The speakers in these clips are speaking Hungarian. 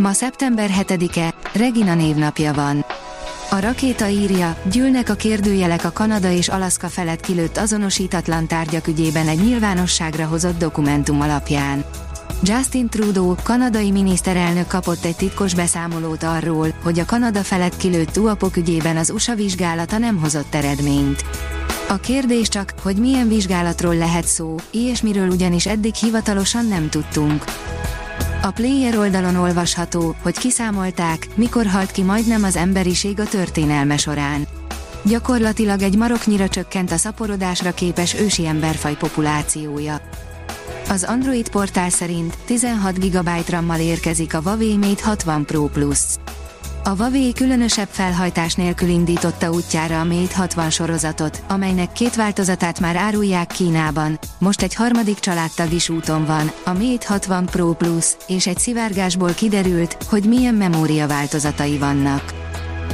Ma szeptember 7-e, Regina névnapja van. A rakéta írja, gyűlnek a kérdőjelek a Kanada és Alaszka felett kilőtt azonosítatlan tárgyak ügyében egy nyilvánosságra hozott dokumentum alapján. Justin Trudeau, kanadai miniszterelnök kapott egy titkos beszámolót arról, hogy a Kanada felett kilőtt uapok ügyében az USA vizsgálata nem hozott eredményt. A kérdés csak, hogy milyen vizsgálatról lehet szó, ilyesmiről ugyanis eddig hivatalosan nem tudtunk. A player oldalon olvasható, hogy kiszámolták, mikor halt ki majdnem az emberiség a történelme során. Gyakorlatilag egy maroknyira csökkent a szaporodásra képes ősi emberfaj populációja. Az Android portál szerint 16 GB RAM-mal érkezik a Huawei Mate 60 Pro Plus. A Huawei különösebb felhajtás nélkül indította útjára a Mate 60 sorozatot, amelynek két változatát már árulják Kínában, most egy harmadik családtag is úton van, a Mate 60 Pro Plus, és egy szivárgásból kiderült, hogy milyen memória változatai vannak.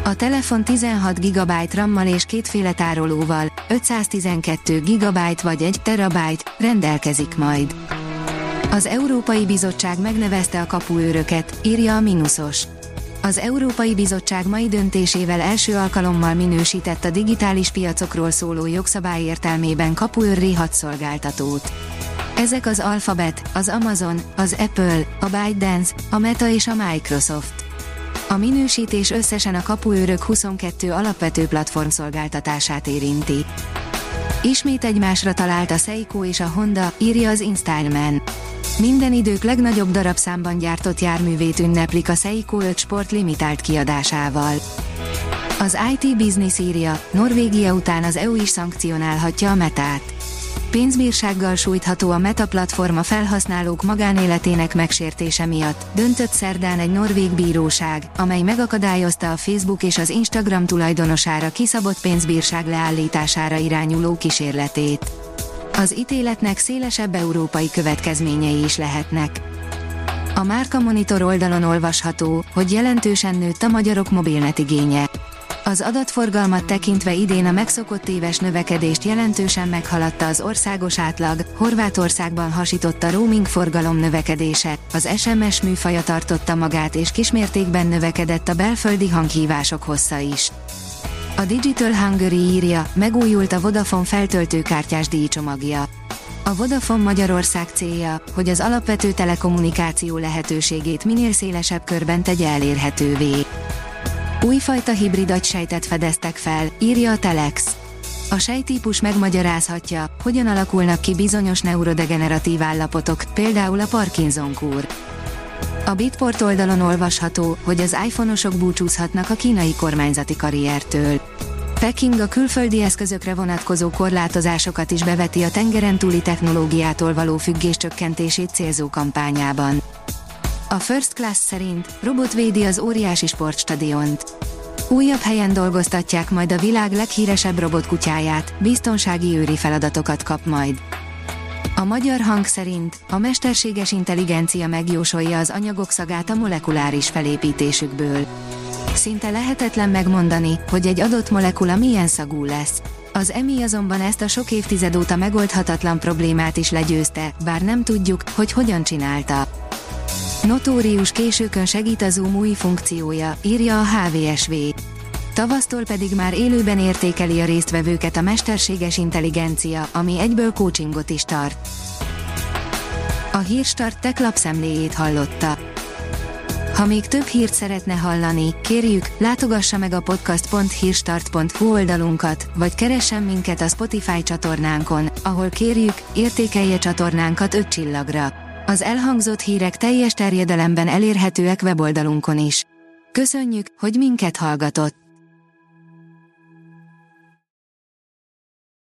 A telefon 16 GB RAM-mal és kétféle tárolóval, 512 GB vagy 1 TB rendelkezik majd. Az Európai Bizottság megnevezte a kapuőröket, írja a Minusos. Az Európai Bizottság mai döntésével első alkalommal minősített a digitális piacokról szóló jogszabály értelmében kapuőrré hat szolgáltatót. Ezek az Alphabet, az Amazon, az Apple, a ByteDance, a Meta és a Microsoft. A minősítés összesen a kapuőrök 22 alapvető platform szolgáltatását érinti. Ismét egymásra talált a Seiko és a Honda, írja az InStyleman. Minden idők legnagyobb darabszámban gyártott járművét ünneplik a Seiko 5 Sport limitált kiadásával. Az IT Business írja, Norvégia után az EU is szankcionálhatja a metát. Pénzbírsággal sújtható a Meta platforma felhasználók magánéletének megsértése miatt, döntött szerdán egy norvég bíróság, amely megakadályozta a Facebook és az Instagram tulajdonosára kiszabott pénzbírság leállítására irányuló kísérletét. Az ítéletnek szélesebb európai következményei is lehetnek. A Márka Monitor oldalon olvasható, hogy jelentősen nőtt a magyarok mobilnet igénye. Az adatforgalmat tekintve idén a megszokott éves növekedést jelentősen meghaladta az országos átlag, Horvátországban hasított a roaming forgalom növekedése, az SMS műfaja tartotta magát és kismértékben növekedett a belföldi hanghívások hossza is. A Digital Hungary írja, megújult a Vodafone feltöltőkártyás díjcsomagja. A Vodafone Magyarország célja, hogy az alapvető telekommunikáció lehetőségét minél szélesebb körben tegye elérhetővé. Újfajta hibrid agysejtet fedeztek fel, írja a Telex. A sejtípus megmagyarázhatja, hogyan alakulnak ki bizonyos neurodegeneratív állapotok, például a Parkinson-kúr. A Bitport oldalon olvasható, hogy az iPhone-osok búcsúzhatnak a kínai kormányzati karriertől. Peking a külföldi eszközökre vonatkozó korlátozásokat is beveti a tengeren túli technológiától való függés csökkentését célzó kampányában. A First Class szerint robot védi az óriási sportstadiont. Újabb helyen dolgoztatják majd a világ leghíresebb robotkutyáját, biztonsági őri feladatokat kap majd. A magyar hang szerint a mesterséges intelligencia megjósolja az anyagok szagát a molekuláris felépítésükből. Szinte lehetetlen megmondani, hogy egy adott molekula milyen szagú lesz. Az EMI azonban ezt a sok évtized óta megoldhatatlan problémát is legyőzte, bár nem tudjuk, hogy hogyan csinálta. Notórius későkön segít a Zoom új funkciója, írja a HVSV. Tavasztól pedig már élőben értékeli a résztvevőket a mesterséges intelligencia, ami egyből coachingot is tart. A Hírstart tech lapszemléjét hallotta. Ha még több hírt szeretne hallani, kérjük, látogassa meg a podcast.hírstart.hu oldalunkat, vagy keressen minket a Spotify csatornánkon, ahol kérjük, értékelje csatornánkat 5 csillagra. Az elhangzott hírek teljes terjedelemben elérhetőek weboldalunkon is. Köszönjük, hogy minket hallgatott!